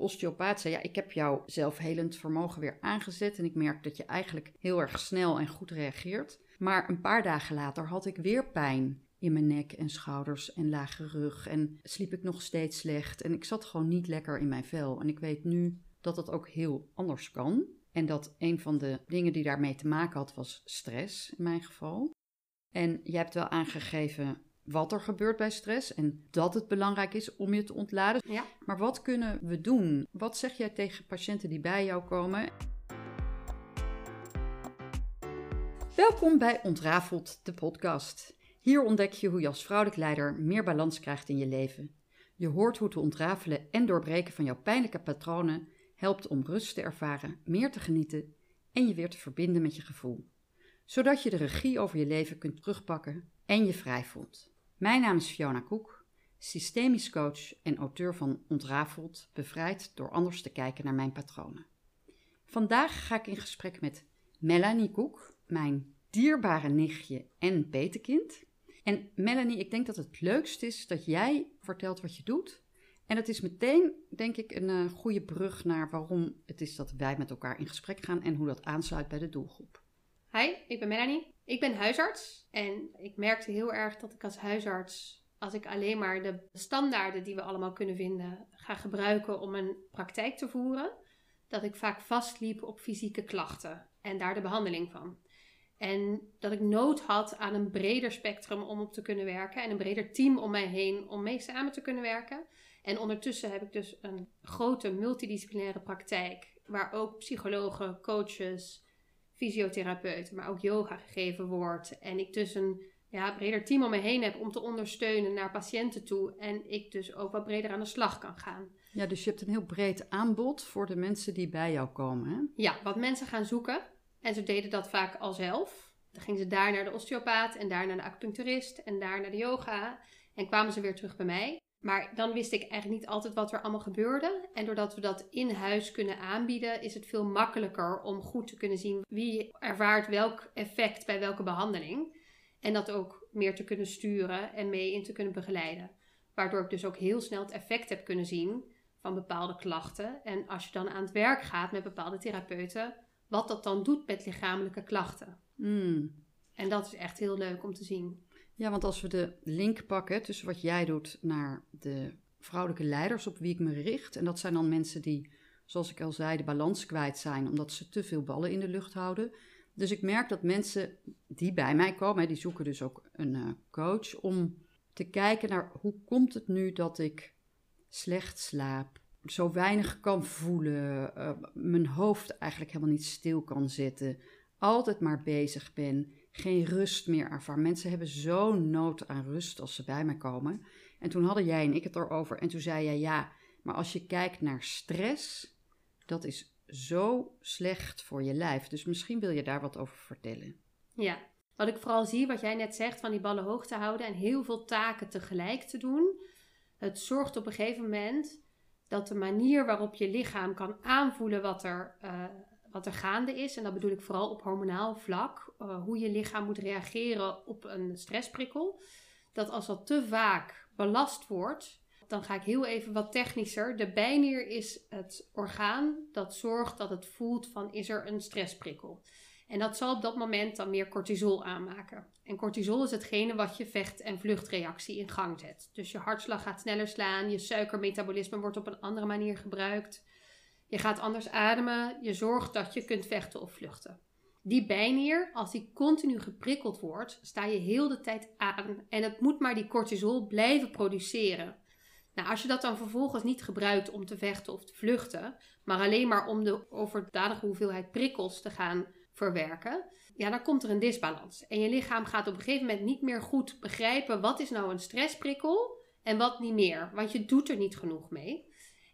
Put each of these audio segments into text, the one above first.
osteopaat zei, ja, ik heb jouw zelfhelend vermogen weer aangezet en ik merk dat je eigenlijk heel erg snel en goed reageert. Maar een paar dagen later had ik weer pijn in mijn nek en schouders en lage rug en sliep ik nog steeds slecht en ik zat gewoon niet lekker in mijn vel. En ik weet nu dat dat ook heel anders kan. En dat een van de dingen die daarmee te maken had was stress in mijn geval. En jij hebt wel aangegeven wat er gebeurt bij stress en dat het belangrijk is om je te ontladen. Ja. Maar wat kunnen we doen? Wat zeg jij tegen patiënten die bij jou komen? Welkom bij Ontrafeld, de podcast. Hier ontdek je hoe je als vrouwelijk leider meer balans krijgt in je leven. Je hoort hoe te ontrafelen en doorbreken van jouw pijnlijke patronen helpt om rust te ervaren, meer te genieten en je weer te verbinden met je gevoel. Zodat je de regie over je leven kunt terugpakken en je vrij voelt. Mijn naam is Fiona Koek, systemisch coach en auteur van Ontrafeld, bevrijd door anders te kijken naar mijn patronen. Vandaag ga ik in gesprek met Melanie Koek, mijn dierbare nichtje en petekind. En Melanie, ik denk dat het leukst is dat jij vertelt wat je doet. En dat is meteen, denk ik, een uh, goede brug naar waarom het is dat wij met elkaar in gesprek gaan en hoe dat aansluit bij de doelgroep. Hi, ik ben Melanie. Ik ben huisarts en ik merkte heel erg dat ik als huisarts, als ik alleen maar de standaarden die we allemaal kunnen vinden, ga gebruiken om een praktijk te voeren, dat ik vaak vastliep op fysieke klachten en daar de behandeling van. En dat ik nood had aan een breder spectrum om op te kunnen werken en een breder team om mij heen om mee samen te kunnen werken. En ondertussen heb ik dus een grote multidisciplinaire praktijk, waar ook psychologen, coaches, fysiotherapeuten, maar ook yoga gegeven wordt. En ik dus een ja, breder team om me heen heb om te ondersteunen naar patiënten toe. En ik dus ook wat breder aan de slag kan gaan. Ja, dus je hebt een heel breed aanbod voor de mensen die bij jou komen. Hè? Ja, wat mensen gaan zoeken. En ze deden dat vaak al zelf. Dan gingen ze daar naar de osteopaat en daar naar de acupuncturist en daar naar de yoga. En kwamen ze weer terug bij mij. Maar dan wist ik eigenlijk niet altijd wat er allemaal gebeurde. En doordat we dat in huis kunnen aanbieden, is het veel makkelijker om goed te kunnen zien wie ervaart welk effect bij welke behandeling. En dat ook meer te kunnen sturen en mee in te kunnen begeleiden. Waardoor ik dus ook heel snel het effect heb kunnen zien van bepaalde klachten. En als je dan aan het werk gaat met bepaalde therapeuten, wat dat dan doet met lichamelijke klachten. Mm. En dat is echt heel leuk om te zien. Ja, want als we de link pakken tussen wat jij doet naar de vrouwelijke leiders op wie ik me richt. En dat zijn dan mensen die, zoals ik al zei, de balans kwijt zijn omdat ze te veel ballen in de lucht houden. Dus ik merk dat mensen die bij mij komen, die zoeken dus ook een uh, coach om te kijken naar hoe komt het nu dat ik slecht slaap, zo weinig kan voelen, uh, mijn hoofd eigenlijk helemaal niet stil kan zitten, altijd maar bezig ben, geen rust meer ervaar. Mensen hebben zo'n nood aan rust als ze bij mij komen. En toen hadden jij en ik het erover en toen zei jij ja, maar als je kijkt naar stress, dat is zo slecht voor je lijf. Dus misschien wil je daar wat over vertellen. Ja, wat ik vooral zie, wat jij net zegt, van die ballen hoog te houden en heel veel taken tegelijk te doen. Het zorgt op een gegeven moment dat de manier waarop je lichaam kan aanvoelen wat er, uh, wat er gaande is, en dat bedoel ik vooral op hormonaal vlak, uh, hoe je lichaam moet reageren op een stressprikkel, dat als dat te vaak belast wordt, dan ga ik heel even wat technischer. De bijnier is het orgaan dat zorgt dat het voelt van is er een stressprikkel. En dat zal op dat moment dan meer cortisol aanmaken. En cortisol is hetgene wat je vecht- en vluchtreactie in gang zet. Dus je hartslag gaat sneller slaan, je suikermetabolisme wordt op een andere manier gebruikt. Je gaat anders ademen, je zorgt dat je kunt vechten of vluchten. Die bijnier, als die continu geprikkeld wordt, sta je heel de tijd aan. En het moet maar die cortisol blijven produceren. Nou, als je dat dan vervolgens niet gebruikt om te vechten of te vluchten, maar alleen maar om de overdadige hoeveelheid prikkels te gaan verwerken, ja, dan komt er een disbalans. En je lichaam gaat op een gegeven moment niet meer goed begrijpen wat is nou een stressprikkel en wat niet meer, want je doet er niet genoeg mee.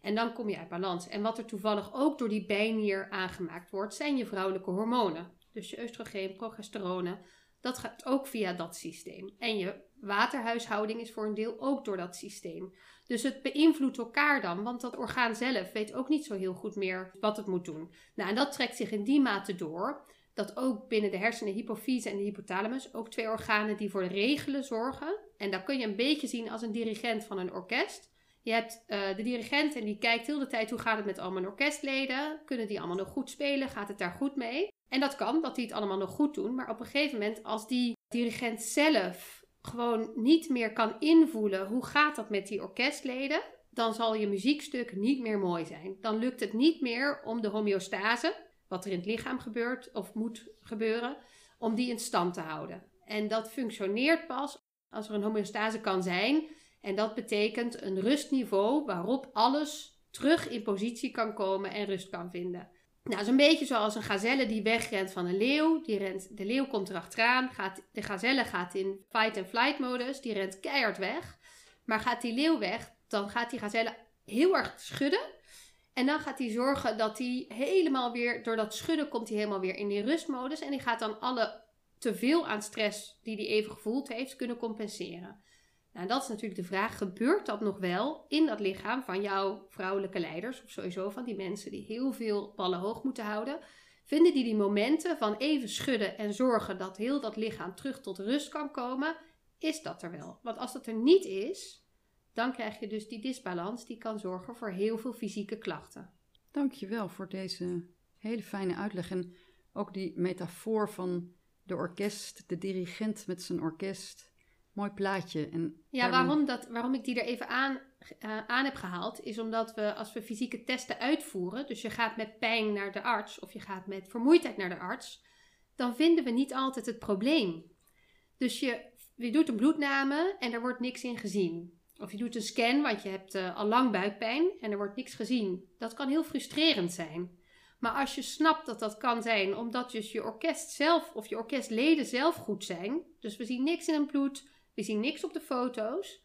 En dan kom je uit balans. En wat er toevallig ook door die bijnier aangemaakt wordt, zijn je vrouwelijke hormonen. Dus je oestrogeen, progesterone, dat gaat ook via dat systeem. En je waterhuishouding is voor een deel ook door dat systeem. Dus het beïnvloedt elkaar dan, want dat orgaan zelf weet ook niet zo heel goed meer wat het moet doen. Nou, en dat trekt zich in die mate door dat ook binnen de hersenen, de hypofyse en de hypothalamus, ook twee organen die voor de regelen zorgen. En dat kun je een beetje zien als een dirigent van een orkest. Je hebt uh, de dirigent en die kijkt heel de tijd hoe gaat het met al mijn orkestleden. Kunnen die allemaal nog goed spelen? Gaat het daar goed mee? En dat kan, dat die het allemaal nog goed doen. Maar op een gegeven moment, als die dirigent zelf gewoon niet meer kan invoelen hoe gaat dat met die orkestleden, dan zal je muziekstuk niet meer mooi zijn. Dan lukt het niet meer om de homeostase, wat er in het lichaam gebeurt of moet gebeuren, om die in stand te houden. En dat functioneert pas als er een homeostase kan zijn. En dat betekent een rustniveau waarop alles terug in positie kan komen en rust kan vinden. Nou, is een beetje zoals een gazelle die wegrent van een leeuw. Die rent, de leeuw komt erachteraan. Gaat, de gazelle gaat in fight-and-flight modus. Die rent keihard weg. Maar gaat die leeuw weg, dan gaat die gazelle heel erg schudden. En dan gaat hij zorgen dat hij helemaal weer, door dat schudden komt hij helemaal weer in die rustmodus. En die gaat dan alle te veel aan stress die hij even gevoeld heeft kunnen compenseren. Nou, dat is natuurlijk de vraag: gebeurt dat nog wel in dat lichaam van jouw vrouwelijke leiders, of sowieso van die mensen die heel veel ballen hoog moeten houden? Vinden die die momenten van even schudden en zorgen dat heel dat lichaam terug tot rust kan komen? Is dat er wel? Want als dat er niet is, dan krijg je dus die disbalans die kan zorgen voor heel veel fysieke klachten. Dankjewel voor deze hele fijne uitleg en ook die metafoor van de orkest, de dirigent met zijn orkest. Mooi plaatje. En ja, waarom, dat, waarom ik die er even aan, uh, aan heb gehaald, is omdat we als we fysieke testen uitvoeren, dus je gaat met pijn naar de arts of je gaat met vermoeidheid naar de arts, dan vinden we niet altijd het probleem. Dus je, je doet een bloedname en er wordt niks in gezien. Of je doet een scan, want je hebt uh, al lang buikpijn en er wordt niks gezien. Dat kan heel frustrerend zijn. Maar als je snapt dat dat kan zijn omdat dus je orkest zelf of je orkestleden zelf goed zijn. Dus we zien niks in het bloed, we zien niks op de foto's.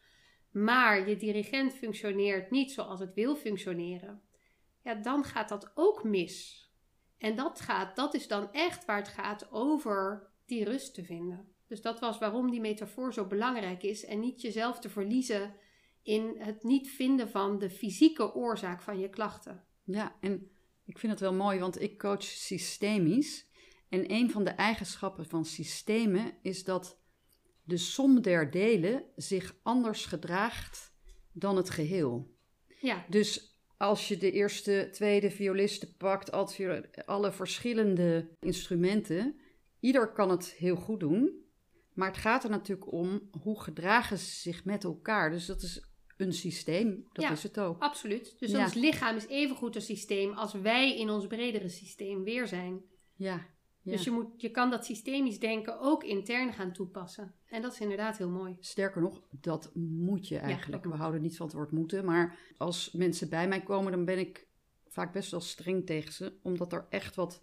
Maar je dirigent functioneert niet zoals het wil functioneren. Ja, dan gaat dat ook mis. En dat, gaat, dat is dan echt waar het gaat over die rust te vinden. Dus dat was waarom die metafoor zo belangrijk is. En niet jezelf te verliezen in het niet vinden van de fysieke oorzaak van je klachten. Ja, en ik vind het wel mooi, want ik coach systemisch. En een van de eigenschappen van systemen is dat de som der delen zich anders gedraagt dan het geheel. Ja. Dus als je de eerste, tweede violisten pakt, alle verschillende instrumenten, ieder kan het heel goed doen. Maar het gaat er natuurlijk om hoe gedragen ze zich met elkaar. Dus dat is een systeem. Dat is het ook. Absoluut. Dus ons lichaam is even goed een systeem als wij in ons bredere systeem weer zijn. Ja. Dus je, moet, je kan dat systemisch denken ook intern gaan toepassen. En dat is inderdaad heel mooi. Sterker nog, dat moet je eigenlijk. We houden niet van het woord moeten. Maar als mensen bij mij komen, dan ben ik vaak best wel streng tegen ze. Omdat er echt wat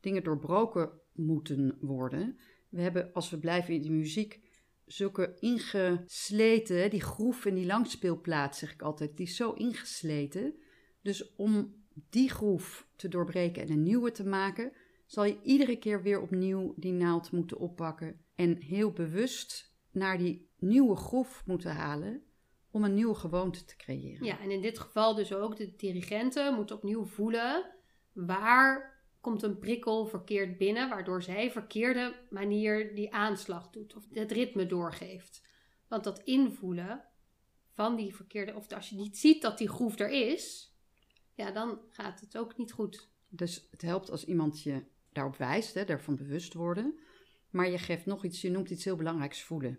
dingen doorbroken moeten worden. We hebben, als we blijven in die muziek, zulke ingesleten, die groef in die langspeelplaat, zeg ik altijd, die is zo ingesleten. Dus om die groef te doorbreken en een nieuwe te maken, zal je iedere keer weer opnieuw die naald moeten oppakken en heel bewust naar die nieuwe groef moeten halen om een nieuwe gewoonte te creëren. Ja, en in dit geval dus ook de dirigenten moeten opnieuw voelen waar komt een prikkel verkeerd binnen, waardoor zij verkeerde manier die aanslag doet of het ritme doorgeeft. Want dat invoelen van die verkeerde, of als je niet ziet dat die groef er is, ja, dan gaat het ook niet goed. Dus het helpt als iemand je daarop wijst, hè, daarvan bewust worden. Maar je geeft nog iets, je noemt iets heel belangrijks voelen.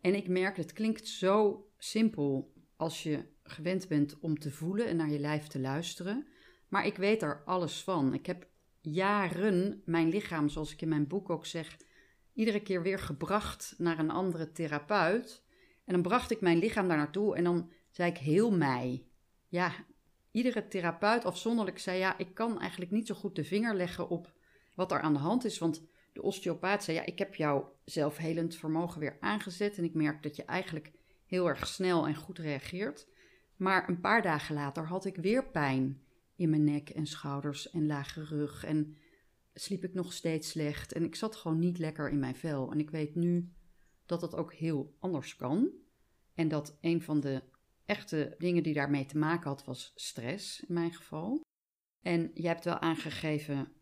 En ik merk, het klinkt zo simpel als je gewend bent om te voelen en naar je lijf te luisteren. Maar ik weet er alles van. Ik heb jaren mijn lichaam, zoals ik in mijn boek ook zeg, iedere keer weer gebracht naar een andere therapeut. En dan bracht ik mijn lichaam daar naartoe en dan zei ik heel mij. Ja, iedere therapeut afzonderlijk zei ja, ik kan eigenlijk niet zo goed de vinger leggen op wat er aan de hand is. Want de osteopaat zei ja, ik heb jouw zelfhelend vermogen weer aangezet en ik merk dat je eigenlijk heel erg snel en goed reageert. Maar een paar dagen later had ik weer pijn in mijn nek en schouders en lage rug. En sliep ik nog steeds slecht. En ik zat gewoon niet lekker in mijn vel. En ik weet nu dat dat ook heel anders kan. En dat een van de echte dingen die daarmee te maken had, was stress in mijn geval. En je hebt wel aangegeven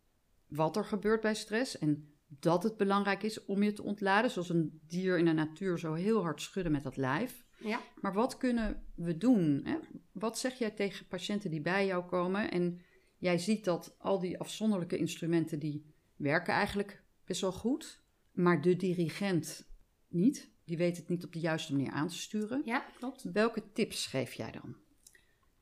wat er gebeurt bij stress en dat het belangrijk is om je te ontladen, zoals een dier in de natuur zo heel hard schudden met dat lijf. Ja. Maar wat kunnen we doen? Hè? Wat zeg jij tegen patiënten die bij jou komen en jij ziet dat al die afzonderlijke instrumenten die werken eigenlijk best wel goed, maar de dirigent niet. Die weet het niet op de juiste manier aan te sturen. Ja, klopt. Welke tips geef jij dan?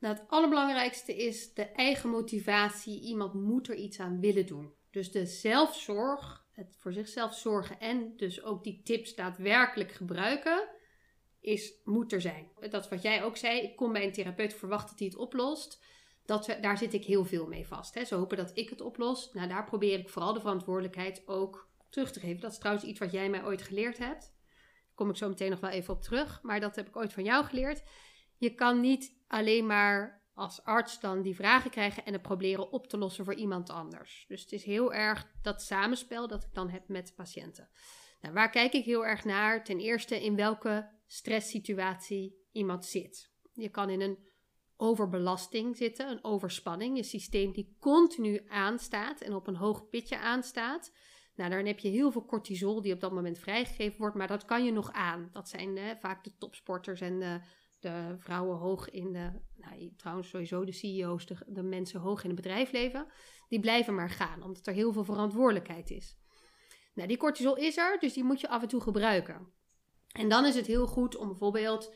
Nou, het allerbelangrijkste is de eigen motivatie. Iemand moet er iets aan willen doen. Dus de zelfzorg, het voor zichzelf zorgen en dus ook die tips daadwerkelijk gebruiken, is, moet er zijn. Dat wat jij ook zei. Ik kom bij een therapeut, verwacht dat hij het oplost. Dat, daar zit ik heel veel mee vast. Hè. Ze hopen dat ik het oplos. Nou, daar probeer ik vooral de verantwoordelijkheid ook terug te geven. Dat is trouwens iets wat jij mij ooit geleerd hebt. Daar kom ik zo meteen nog wel even op terug. Maar dat heb ik ooit van jou geleerd. Je kan niet alleen maar als arts dan die vragen krijgen en het proberen op te lossen voor iemand anders. Dus het is heel erg dat samenspel dat ik dan heb met patiënten. Nou, waar kijk ik heel erg naar? Ten eerste in welke stresssituatie iemand zit. Je kan in een overbelasting zitten, een overspanning, je systeem die continu aanstaat en op een hoog pitje aanstaat. Nou, dan heb je heel veel cortisol die op dat moment vrijgegeven wordt, maar dat kan je nog aan. Dat zijn vaak de topsporters en de, vrouwen hoog in de, nou, trouwens sowieso de CEO's, de, mensen hoog in het bedrijfsleven. Die blijven maar gaan, omdat er heel veel verantwoordelijkheid is. Nou, die cortisol is er, dus die moet je af en toe gebruiken. En dan is het heel goed om bijvoorbeeld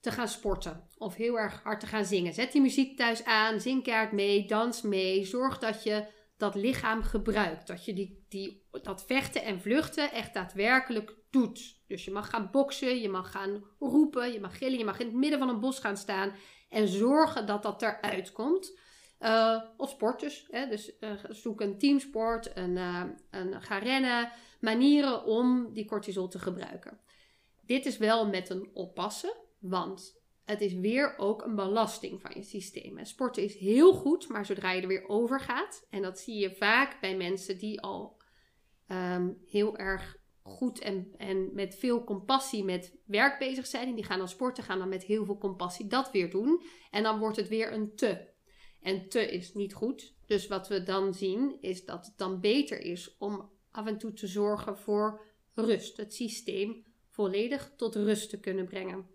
te gaan sporten of heel erg hard te gaan zingen. Zet die muziek thuis aan, zing keihard mee, dans mee. Zorg dat je dat lichaam gebruikt. Dat je die, die, dat vechten en vluchten echt daadwerkelijk doet. Dus je mag gaan boksen, je mag gaan roepen, je mag gillen, je mag in het midden van een bos gaan staan en zorgen dat dat eruit komt. Uh, of sport dus. Hè? Dus uh, zoek een teamsport, een, uh, ga rennen. Manieren om die cortisol te gebruiken. Dit is wel met een oppassen, want het is weer ook een belasting van je systeem. En sporten is heel goed, maar zodra je er weer over gaat, en dat zie je vaak bij mensen die al um, heel erg goed en, en met veel compassie met werk bezig zijn. En die gaan dan sporten, gaan dan met heel veel compassie dat weer doen. En dan wordt het weer een te. En te is niet goed. Dus wat we dan zien is dat het dan beter is om af en toe te zorgen voor rust. Het systeem volledig tot rust te kunnen brengen.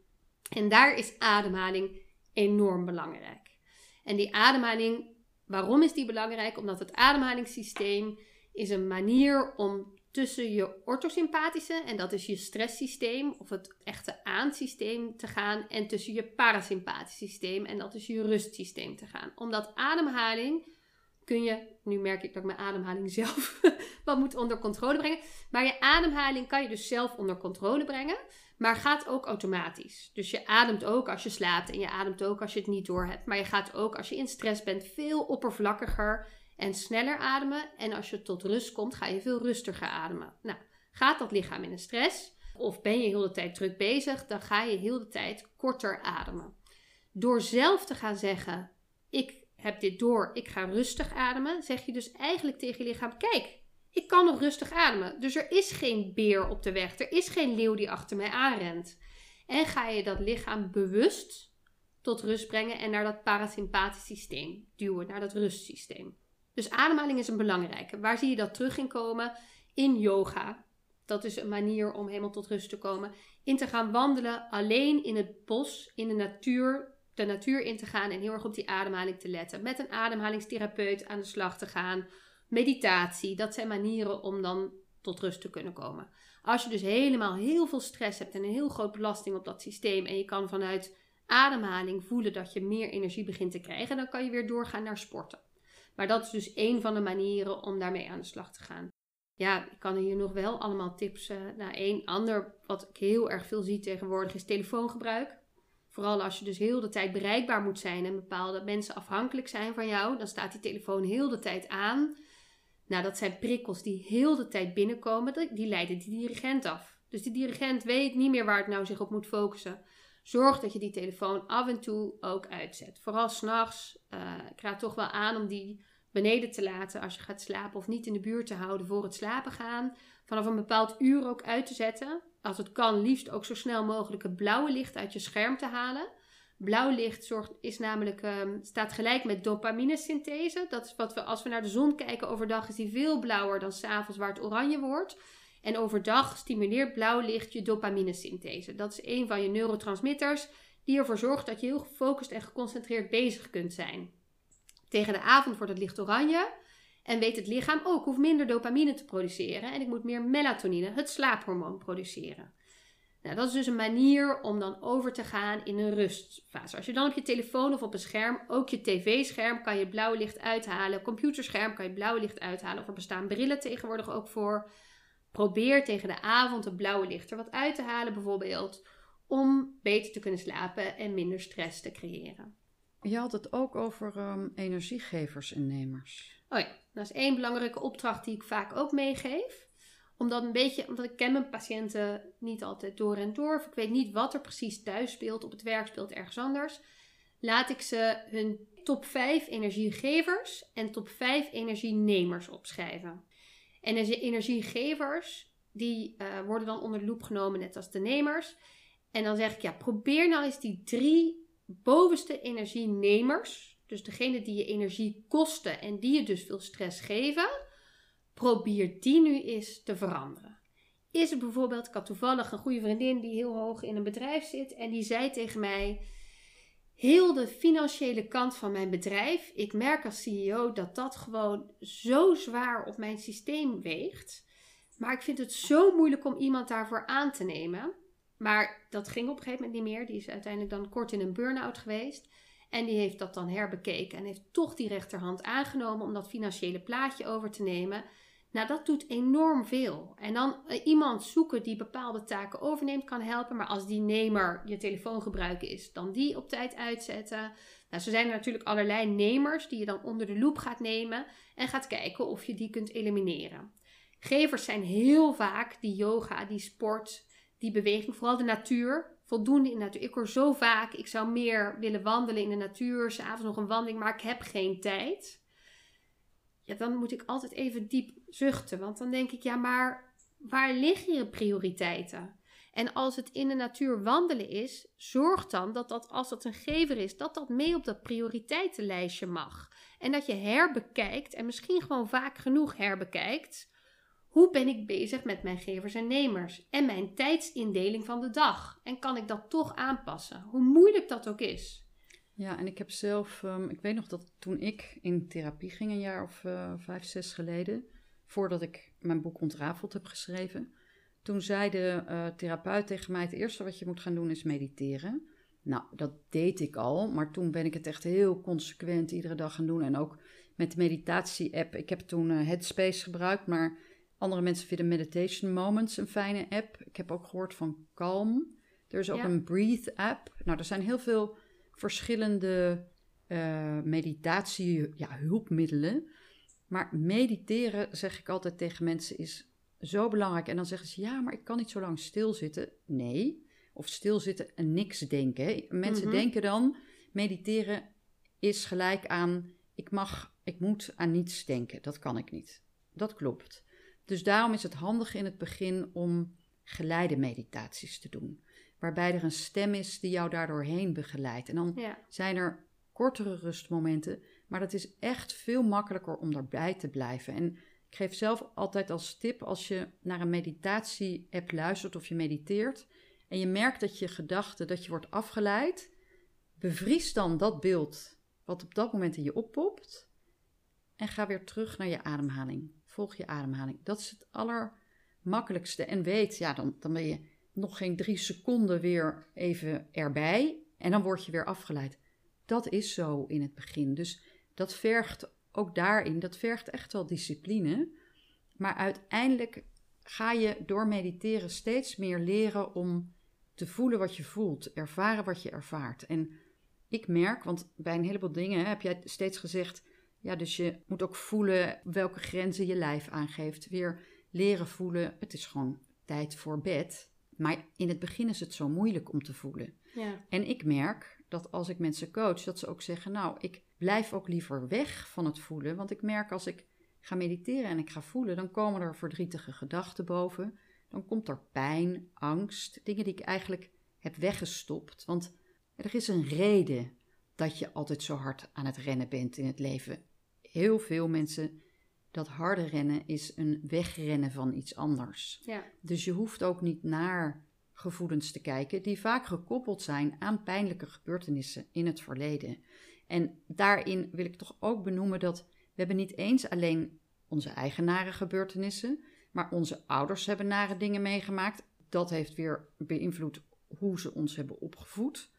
En daar is ademhaling enorm belangrijk. En die ademhaling, waarom is die belangrijk? Omdat het ademhalingssysteem is een manier om tussen je orthosympathische, en dat is je stresssysteem of het echte aansysteem te gaan, en tussen je parasympathische systeem, en dat is je rustsysteem te gaan. Omdat ademhaling kun je, nu merk ik dat ik mijn ademhaling zelf wat moet onder controle brengen, maar je ademhaling kan je dus zelf onder controle brengen, maar gaat ook automatisch. Dus je ademt ook als je slaapt en je ademt ook als je het niet door hebt, maar je gaat ook als je in stress bent veel oppervlakkiger en sneller ademen. En als je tot rust komt, ga je veel rustiger ademen. Nou, gaat dat lichaam in een stress of ben je heel de tijd druk bezig, dan ga je heel de tijd korter ademen. Door zelf te gaan zeggen: Ik heb dit door, ik ga rustig ademen, zeg je dus eigenlijk tegen je lichaam: Kijk, ik kan nog rustig ademen. Dus er is geen beer op de weg, er is geen leeuw die achter mij aanrent. En ga je dat lichaam bewust tot rust brengen en naar dat parasympathisch systeem duwen, naar dat rustsysteem. Dus ademhaling is een belangrijke. Waar zie je dat terug in komen? In yoga. Dat is een manier om helemaal tot rust te komen. In te gaan wandelen, alleen in het bos, in de natuur, de natuur in te gaan en heel erg op die ademhaling te letten. Met een ademhalingstherapeut aan de slag te gaan. Meditatie, dat zijn manieren om dan tot rust te kunnen komen. Als je dus helemaal heel veel stress hebt en een heel groot belasting op dat systeem en je kan vanuit ademhaling voelen dat je meer energie begint te krijgen, dan kan je weer doorgaan naar sporten. Maar dat is dus één van de manieren om daarmee aan de slag te gaan. Ja, ik kan hier nog wel allemaal tips. Uh, nou, één ander wat ik heel erg veel zie tegenwoordig is telefoongebruik. Vooral als je dus heel de tijd bereikbaar moet zijn en bepaalde mensen afhankelijk zijn van jou, dan staat die telefoon heel de tijd aan. Nou, dat zijn prikkels die heel de tijd binnenkomen, die leiden die dirigent af. Dus die dirigent weet niet meer waar het nou zich op moet focussen. Zorg dat je die telefoon af en toe ook uitzet. Vooral s'nachts. Uh, ik raad toch wel aan om die beneden te laten als je gaat slapen of niet in de buurt te houden voor het slapen gaan. Vanaf een bepaald uur ook uit te zetten. Als het kan, liefst ook zo snel mogelijk het blauwe licht uit je scherm te halen. Blauw licht zorgt, is namelijk, um, staat gelijk met dopaminesynthese. Dat is wat we, als we naar de zon kijken overdag, is die veel blauwer dan s'avonds waar het oranje wordt. En overdag stimuleert blauw licht je dopaminesynthese. Dat is een van je neurotransmitters die ervoor zorgt dat je heel gefocust en geconcentreerd bezig kunt zijn. Tegen de avond wordt het licht oranje en weet het lichaam ook, hoeft minder dopamine te produceren en ik moet meer melatonine, het slaaphormoon, produceren. Nou, dat is dus een manier om dan over te gaan in een rustfase. Als je dan op je telefoon of op een scherm, ook je tv-scherm, kan je blauw licht uithalen. Computerscherm kan je blauw licht uithalen. Of er bestaan brillen tegenwoordig ook voor. Probeer tegen de avond het blauwe licht er wat uit te halen, bijvoorbeeld. Om beter te kunnen slapen en minder stress te creëren. Je had het ook over um, energiegevers en nemers. Oh ja, dat is één belangrijke opdracht die ik vaak ook meegeef omdat, een beetje, omdat ik ken mijn patiënten niet altijd door en door. Of ik weet niet wat er precies thuis speelt, op het werk speelt ergens anders. Laat ik ze hun top 5 energiegevers en top 5 energienemers opschrijven. En energiegevers, die uh, worden dan onder de loep genomen, net als de nemers. En dan zeg ik, ja, probeer nou eens die drie bovenste energienemers, dus degene die je energie kosten en die je dus veel stress geven, probeer die nu eens te veranderen. Is het bijvoorbeeld, ik had toevallig een goede vriendin die heel hoog in een bedrijf zit en die zei tegen mij, heel de financiële kant van mijn bedrijf, ik merk als CEO dat dat gewoon zo zwaar op mijn systeem weegt. Maar ik vind het zo moeilijk om iemand daarvoor aan te nemen. Maar dat ging op een gegeven moment niet meer. Die is uiteindelijk dan kort in een burn-out geweest. En die heeft dat dan herbekeken en heeft toch die rechterhand aangenomen om dat financiële plaatje over te nemen. Nou, dat doet enorm veel. En dan uh, iemand zoeken die bepaalde taken overneemt kan helpen. Maar als die nemer je telefoon gebruiken is, dan die op tijd uitzetten. Nou, zo zijn er natuurlijk allerlei nemers die je dan onder de loep gaat nemen en gaat kijken of je die kunt elimineren. Gevers zijn heel vaak die yoga, die sport, die beweging, vooral de natuur. Voldoende in de natuur. Ik hoor zo vaak, ik zou meer willen wandelen in de natuur, s'avonds nog een wandeling, maar ik heb geen tijd ja, dan moet ik altijd even diep zuchten. Want dan denk ik, ja, maar waar liggen je prioriteiten? En als het in de natuur wandelen is, zorg dan dat dat, als dat een gever is, dat dat mee op dat prioriteitenlijstje mag. En dat je herbekijkt, en misschien gewoon vaak genoeg herbekijkt, hoe ben ik bezig met mijn gevers en nemers en mijn tijdsindeling van de dag? En kan ik dat toch aanpassen, hoe moeilijk dat ook is? Ja, en ik heb zelf, um, ik weet nog dat toen ik in therapie ging, een jaar of uh, vijf, zes geleden, voordat ik mijn boek Ontrafeld heb geschreven, toen zei de uh, therapeut tegen mij: Het eerste wat je moet gaan doen is mediteren. Nou, dat deed ik al, maar toen ben ik het echt heel consequent iedere dag gaan doen. En ook met de meditatie-app. Ik heb toen uh, Headspace gebruikt, maar andere mensen vinden Meditation Moments een fijne app. Ik heb ook gehoord van Calm. Er is ook een Breathe-app. Nou, er zijn heel veel verschillende uh, meditatie, ja, hulpmiddelen. Maar mediteren, zeg ik altijd tegen mensen, is zo belangrijk. En dan zeggen ze, ja, maar ik kan niet zo lang stilzitten. Nee, of stilzitten en niks denken. Mensen mhm. denken dan, mediteren is gelijk aan, ik mag, ik moet aan niets denken. Dat kan ik niet. Dat klopt. Dus daarom is het handig in het begin om geleide meditaties te doen waarbij er een stem is die jou daardoor heen begeleidt. En dan zijn er kortere rustmomenten, maar dat is echt veel makkelijker om daarbij te blijven. En ik geef zelf altijd als tip, als je naar een meditatie-app luistert of je mediteert en je merkt dat je gedachten, dat je wordt afgeleid, bevries dan dat beeld wat op dat moment in je oppopt en ga weer terug naar je ademhaling. Volg je ademhaling. Dat is het allermakkelijkste. En weet, ja, dan, dan ben je nog geen drie seconden weer even erbij en dan word je weer afgeleid. Dat is zo in het begin. Dus dat vergt ook daarin, dat vergt echt wel discipline. Maar uiteindelijk ga je door mediteren steeds meer leren om te voelen wat je voelt, ervaren wat je ervaart. En ik merk, want bij een heleboel dingen heb jij steeds gezegd, ja, dus je moet ook voelen welke grenzen je lijf aangeeft. Weer leren voelen, het is gewoon tijd voor bed. Maar in het begin is het zo moeilijk om te voelen. Ja. En ik merk dat als ik mensen coach, dat ze ook zeggen: Nou, ik blijf ook liever weg van het voelen. Want ik merk als ik ga mediteren en ik ga voelen, dan komen er verdrietige gedachten boven. Dan komt er pijn, angst, dingen die ik eigenlijk heb weggestopt. Want er is een reden dat je altijd zo hard aan het rennen bent in het leven. Heel veel mensen dat harde rennen is een wegrennen van iets anders. Ja. Dus je hoeft ook niet naar gevoelens te kijken die vaak gekoppeld zijn aan pijnlijke gebeurtenissen in het verleden. En daarin wil ik toch ook benoemen dat we hebben niet eens alleen onze eigen nare gebeurtenissen, maar onze ouders hebben nare dingen meegemaakt. Dat heeft weer beïnvloed hoe ze ons hebben opgevoed.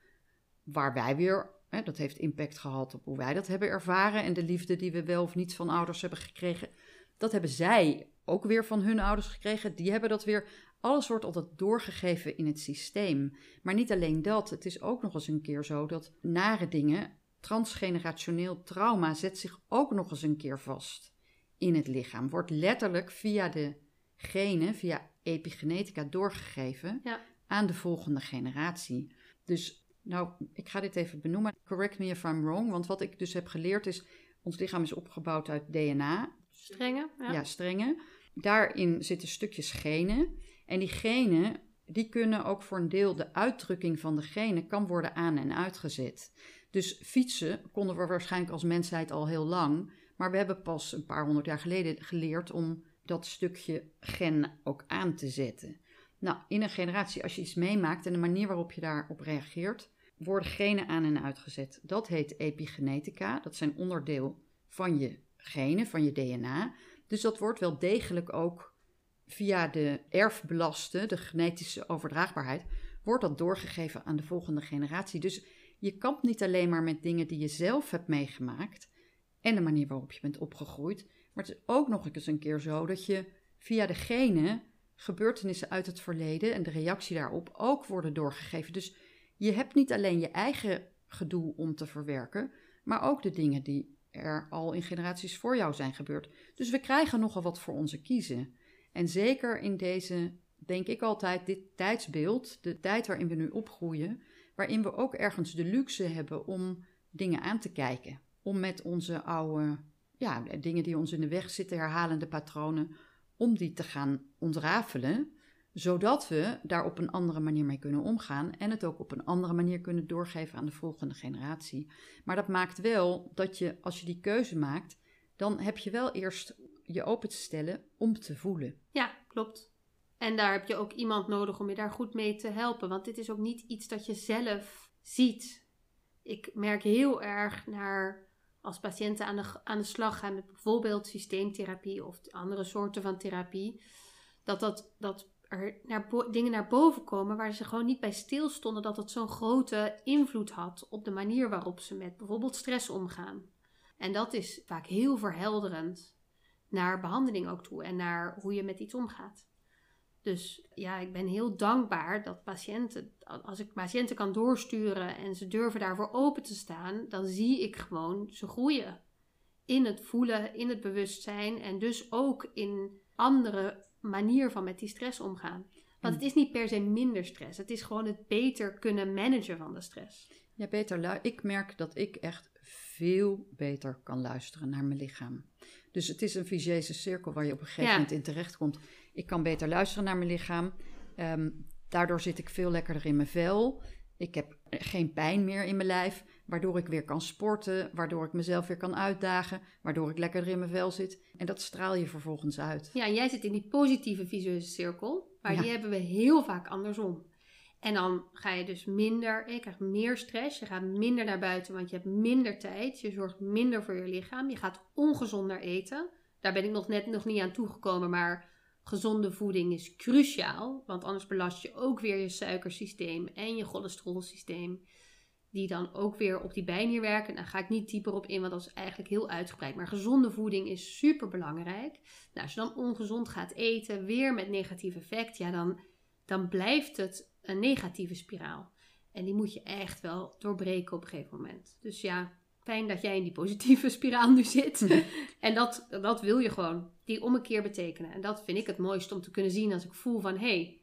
Waar wij weer, hè, dat heeft impact gehad op hoe wij dat hebben ervaren. En de liefde die we wel of niet van ouders hebben gekregen. Dat hebben zij ook weer van hun ouders gekregen. Die hebben dat weer. Alles wordt altijd doorgegeven in het systeem. Maar niet alleen dat. Het is ook nog eens een keer zo dat nare dingen. Transgenerationeel trauma zet zich ook nog eens een keer vast in het lichaam. Wordt letterlijk via de genen, via epigenetica doorgegeven Ja. aan de volgende generatie. Dus, nou, ik ga dit even benoemen. Correct me if I'm wrong, want wat ik dus heb geleerd is, ons lichaam is opgebouwd uit DNA, Strenge. Ja. ja, strengen. Daarin zitten stukjes genen. En die genen, die kunnen ook voor een deel, de uitdrukking van de genen kan worden aan- en uitgezet. Dus fietsen konden we waarschijnlijk als mensheid al heel lang. Maar we hebben pas een paar honderd jaar geleden geleerd om dat stukje gen ook aan te zetten. Nou, in een generatie, als je iets meemaakt en de manier waarop je daarop reageert, worden genen aan en uitgezet. Dat heet epigenetica. Dat zijn onderdeel van je genen, van je DNA. Dus dat wordt wel degelijk ook via de erfbelasten, de genetische overdraagbaarheid, wordt dat doorgegeven aan de volgende generatie. Dus je kampt niet alleen maar met dingen die je zelf hebt meegemaakt en de manier waarop je bent opgegroeid, maar het is ook nog eens een keer zo dat je via de genen gebeurtenissen uit het verleden en de reactie daarop ook worden doorgegeven. Dus je hebt niet alleen je eigen gedoe om te verwerken, maar ook de dingen die er al in generaties voor jou zijn gebeurd. Dus we krijgen nogal wat voor onze kiezen. En zeker in deze, denk ik altijd, dit tijdsbeeld, de tijd waarin we nu opgroeien, waarin we ook ergens de luxe hebben om dingen aan te kijken. Om met onze oude, ja, dingen die ons in de weg zitten, herhalende patronen, om die te gaan ontrafelen, zodat we daar op een andere manier mee kunnen omgaan en het ook op een andere manier kunnen doorgeven aan de volgende generatie. Maar dat maakt wel dat je, als je die keuze maakt, dan heb je wel eerst je open te stellen om te voelen. Ja, klopt. En daar heb je ook iemand nodig om je daar goed mee te helpen. Want dit is ook niet iets dat je zelf ziet. Ik merk heel erg naar als patiënten aan de, aan de slag gaan met bijvoorbeeld systeemtherapie of andere soorten van therapie. Dat, dat, dat er naar dingen naar boven komen waar ze gewoon niet bij stilstonden. Dat het zo'n grote invloed had op de manier waarop ze met bijvoorbeeld stress omgaan. En dat is vaak heel verhelderend naar behandeling ook toe en naar hoe je met iets omgaat. Dus ja, ik ben heel dankbaar dat patiënten, als ik patiënten kan doorsturen en ze durven daarvoor open te staan, dan zie ik gewoon ze groeien. In het voelen, in het bewustzijn en dus ook in andere manier van met die stress omgaan. Want het is niet per se minder stress, het is gewoon het beter kunnen managen van de stress. Ja, beter Ik merk dat ik echt veel beter kan luisteren naar mijn lichaam. Dus het is een vicieuze cirkel waar je op een gegeven Ja. moment in terechtkomt. Ik kan beter luisteren naar mijn lichaam. Ehm, daardoor zit ik veel lekkerder in mijn vel. Ik heb geen pijn meer in mijn lijf, waardoor ik weer kan sporten, waardoor ik mezelf weer kan uitdagen, waardoor ik lekkerder in mijn vel zit. En dat straal je vervolgens uit. Ja, jij zit in die positieve visueuze cirkel, maar Ja. die hebben we heel vaak andersom. En dan ga je dus minder, je krijgt meer stress, je gaat minder naar buiten, want je hebt minder tijd, je zorgt minder voor je lichaam, je gaat ongezonder eten. Daar ben ik nog net nog niet aan toegekomen, maar gezonde voeding is cruciaal, want anders belast je ook weer je suikersysteem en je cholesterolsysteem, die dan ook weer op die bijnier werken. Daar ga ik niet dieper op in, want dat is eigenlijk heel uitgebreid. Maar gezonde voeding is super belangrijk. Nou, als je dan ongezond gaat eten, weer met negatief effect, ja, dan, dan blijft het een negatieve spiraal. En die moet je echt wel doorbreken op een gegeven moment. Dus ja, fijn dat jij in die positieve spiraal nu zit. en dat, dat wil je gewoon, die om een keer betekenen. En dat vind ik het mooiste om te kunnen zien als ik voel van... hé, hey,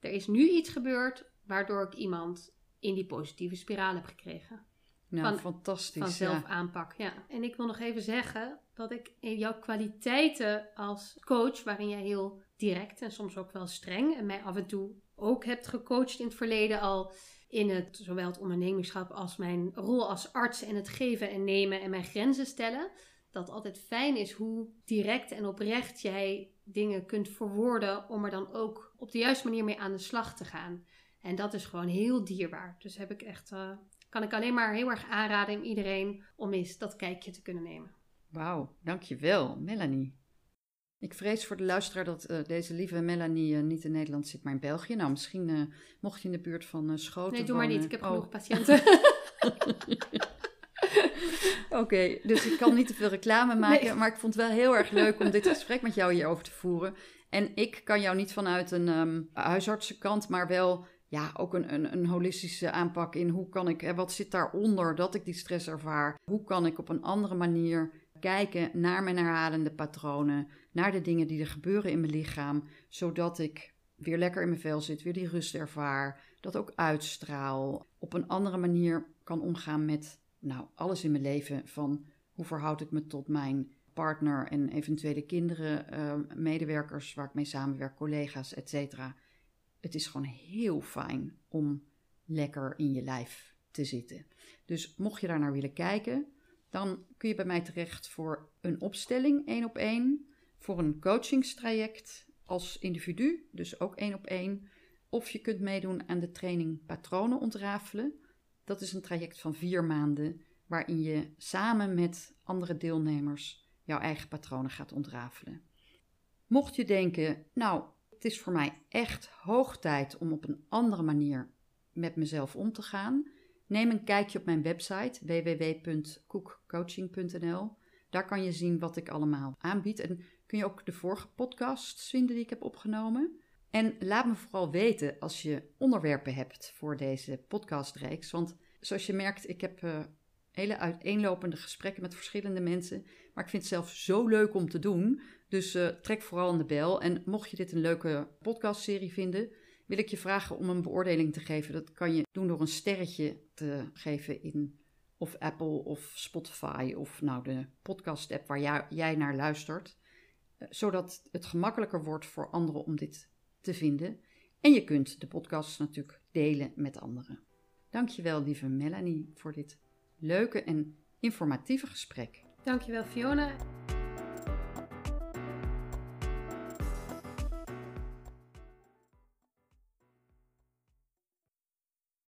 er is nu iets gebeurd waardoor ik iemand in die positieve spiraal heb gekregen. Nou, Van- fantastisch. Van zelfaanpak, ja. En ik wil nog even zeggen dat ik in jouw kwaliteiten als coach, waarin jij heel direct en soms ook wel streng en mij af en toe ook hebt gecoacht in het verleden al in het, zowel het ondernemerschap als mijn rol als arts en het geven en nemen en mijn grenzen stellen, dat altijd fijn is hoe direct en oprecht jij dingen kunt verwoorden om er dan ook op de juiste manier mee aan de slag te gaan. En dat is gewoon heel dierbaar. Dus heb ik echt, uh, kan ik alleen maar heel erg aanraden aan iedereen om eens dat kijkje te kunnen nemen. Wauw, dankjewel Melanie. Ik vrees voor de luisteraar dat uh, deze lieve Melanie uh, niet in Nederland zit, maar in België. Nou, misschien mocht je in de buurt van Schoten Nee, doe wonen. maar niet. Ik heb oh. genoeg patiënten. Oké, dus ik kan niet te veel reclame maken, maar ik vond het wel heel erg leuk om dit gesprek met jou hierover te voeren. En ik kan jou niet vanuit een um, huisartsenkant, maar wel ja, ook een, een, een, holistische aanpak in hoe kan ik, wat zit daaronder dat ik die stress ervaar? Hoe kan ik op een andere manier kijken naar mijn herhalende patronen, naar de dingen die er gebeuren in mijn lichaam, zodat ik weer lekker in mijn vel zit, weer die rust ervaar, dat ook uitstraal, op een andere manier kan omgaan met nou, alles in mijn leven. Van hoe verhoud ik me tot mijn partner en eventuele kinderen, uh, medewerkers waar ik mee samenwerk, collega's, etc. Het is gewoon heel fijn om lekker in je lijf te zitten. Dus mocht je daar naar willen kijken, dan kun je bij mij terecht voor een opstelling één op één, voor een coachingstraject als individu, dus ook één op één. Of je kunt meedoen aan de training patronen ontrafelen. Dat is een traject van vier maanden waarin je samen met andere deelnemers jouw eigen patronen gaat ontrafelen. Mocht je denken, nou, het is voor mij echt hoog tijd om op een andere manier met mezelf om te gaan, neem een kijkje op mijn website www.koekcoaching.nl. Daar kan je zien wat ik allemaal aanbied en kun je ook de vorige podcasts vinden die ik heb opgenomen. En laat me vooral weten als je onderwerpen hebt voor deze podcastreeks, want zoals je merkt, ik heb uh, hele uiteenlopende gesprekken met verschillende mensen. Maar ik vind het zelf zo leuk om te doen. Dus uh, trek vooral aan de bel. En mocht je dit een leuke podcastserie vinden, wil ik je vragen om een beoordeling te geven. Dat kan je doen door een sterretje te geven in of Apple of Spotify of nou de podcast app waar jij naar luistert. Uh, zodat het gemakkelijker wordt voor anderen om dit te vinden. En je kunt de podcast natuurlijk delen met anderen. Dankjewel lieve Melanie voor dit leuke en informatieve gesprek. Dankjewel Fiona.